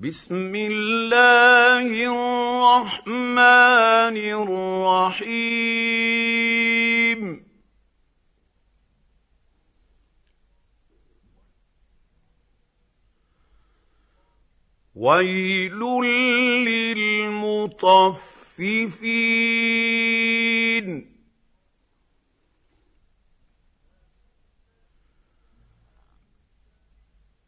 بسم الله الرحمن الرحيم. ويل للمطففين.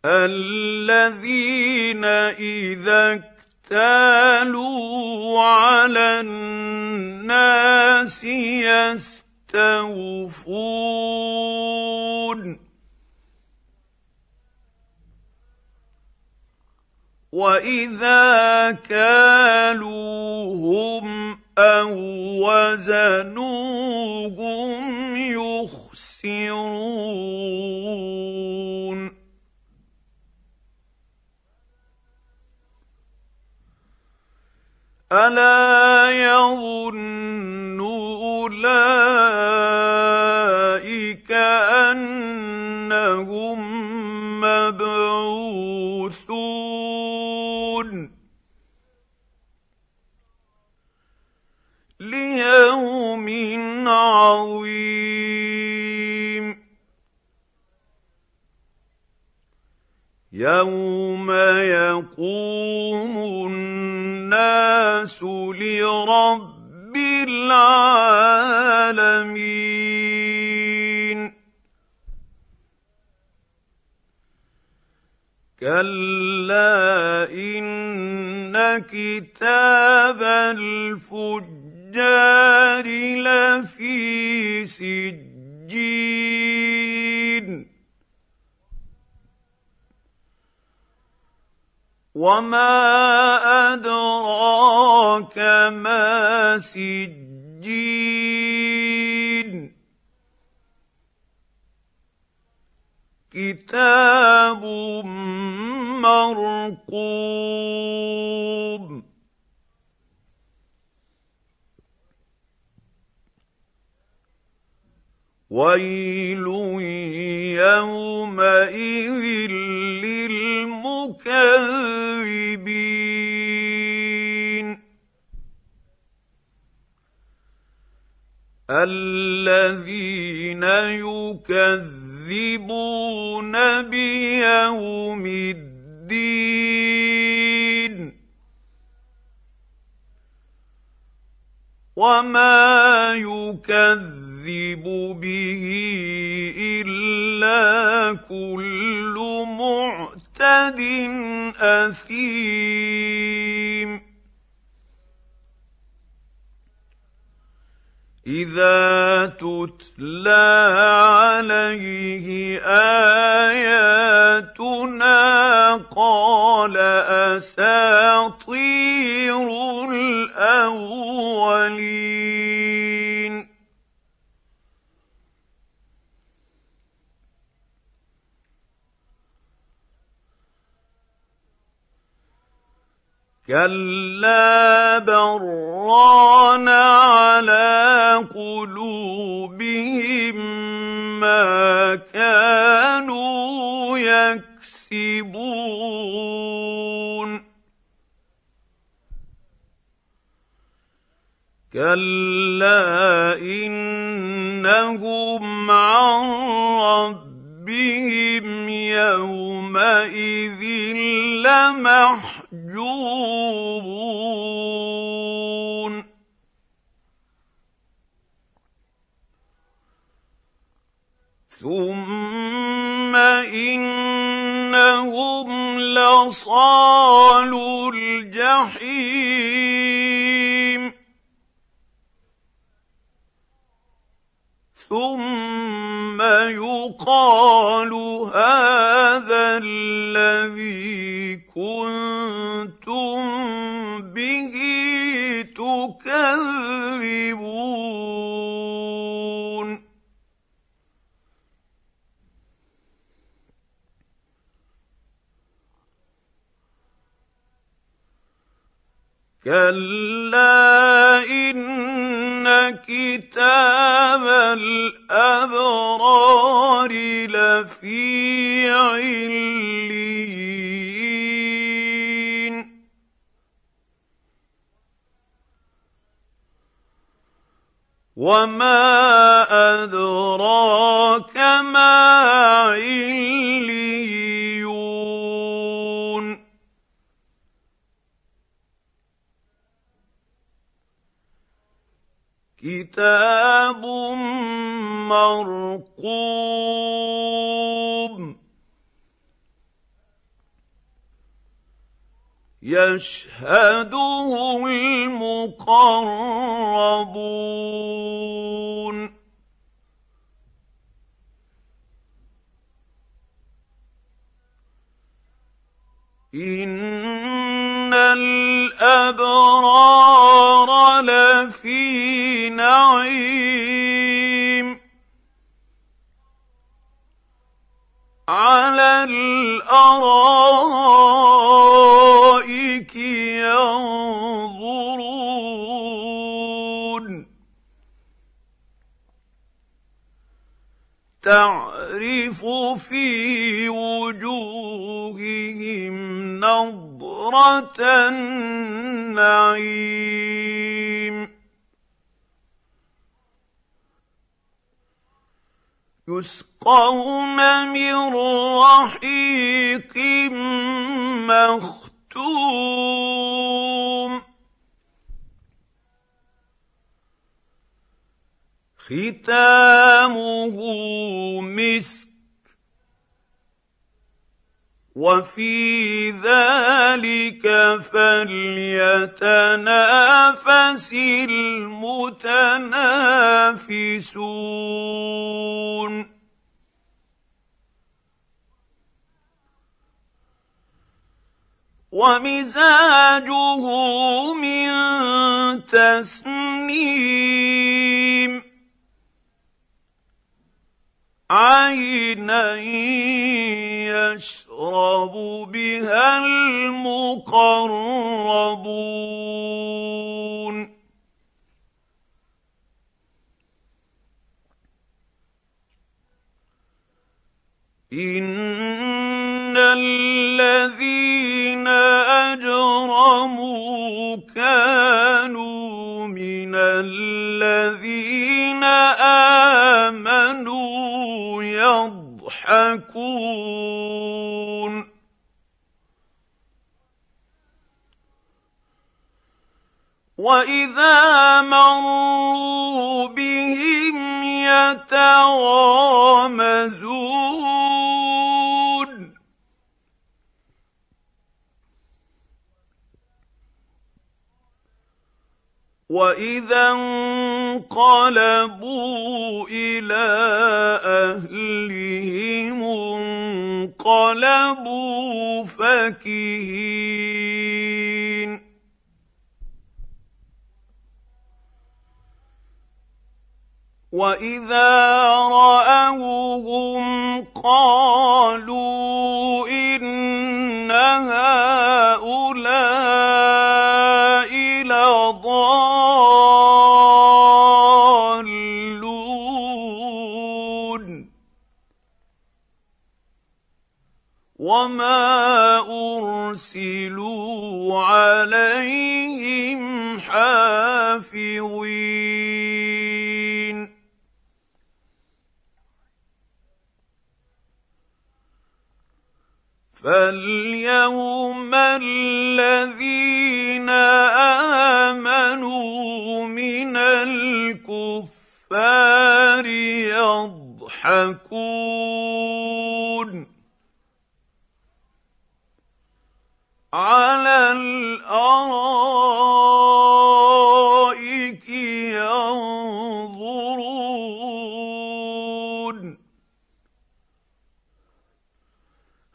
الذين إذا اكتالوا على الناس يستوفون. وإذا كالوهم أو وزنوهم يخسرون. الا يظن اولئك انهم مبعوثون ليوم عظيم يوم يقوم لرب العالمين. كلا إن كتاب الفجار لفي سجين. وما ادراك ما سجين. كتاب مرقوم. ويل يومئذ للمكذبين. الذين يكذبون بيوم الدين. وما يكذب به إلا كل معتد. اثيم اذا تتلى عليه اياتنا قال اساطير الاولين كلا بران على قلوبهم ما كانوا يكسبون كلا انهم عن ربهم يومئذ لمحجوبون انهم لصالوا الجحيم. ثم يقال هذا الذي كلا إن كتاب الأبرار لفي عليين وما أدراك كتاب مرقوم يشهده المقربون ان الابرار تعرف في وجوههم نضره النعيم. يسقون من رحيق مختوم. ختامه مسك وفي ذلك فليتنافس المتنافسون. ومزاجه من تسنيم عينا يشرب بها المقربون. إن الذين أجرموا كانوا من الذين امنوا يضحكون. وإذا مروا بهم يتغامزون. واذا انقلبوا إلى اهلهم انقلبوا فكهين واذا راوهم قالوا ان هؤلاء حافظين فاليوم الذين آمنوا من الكفار يضحكون على الأرائك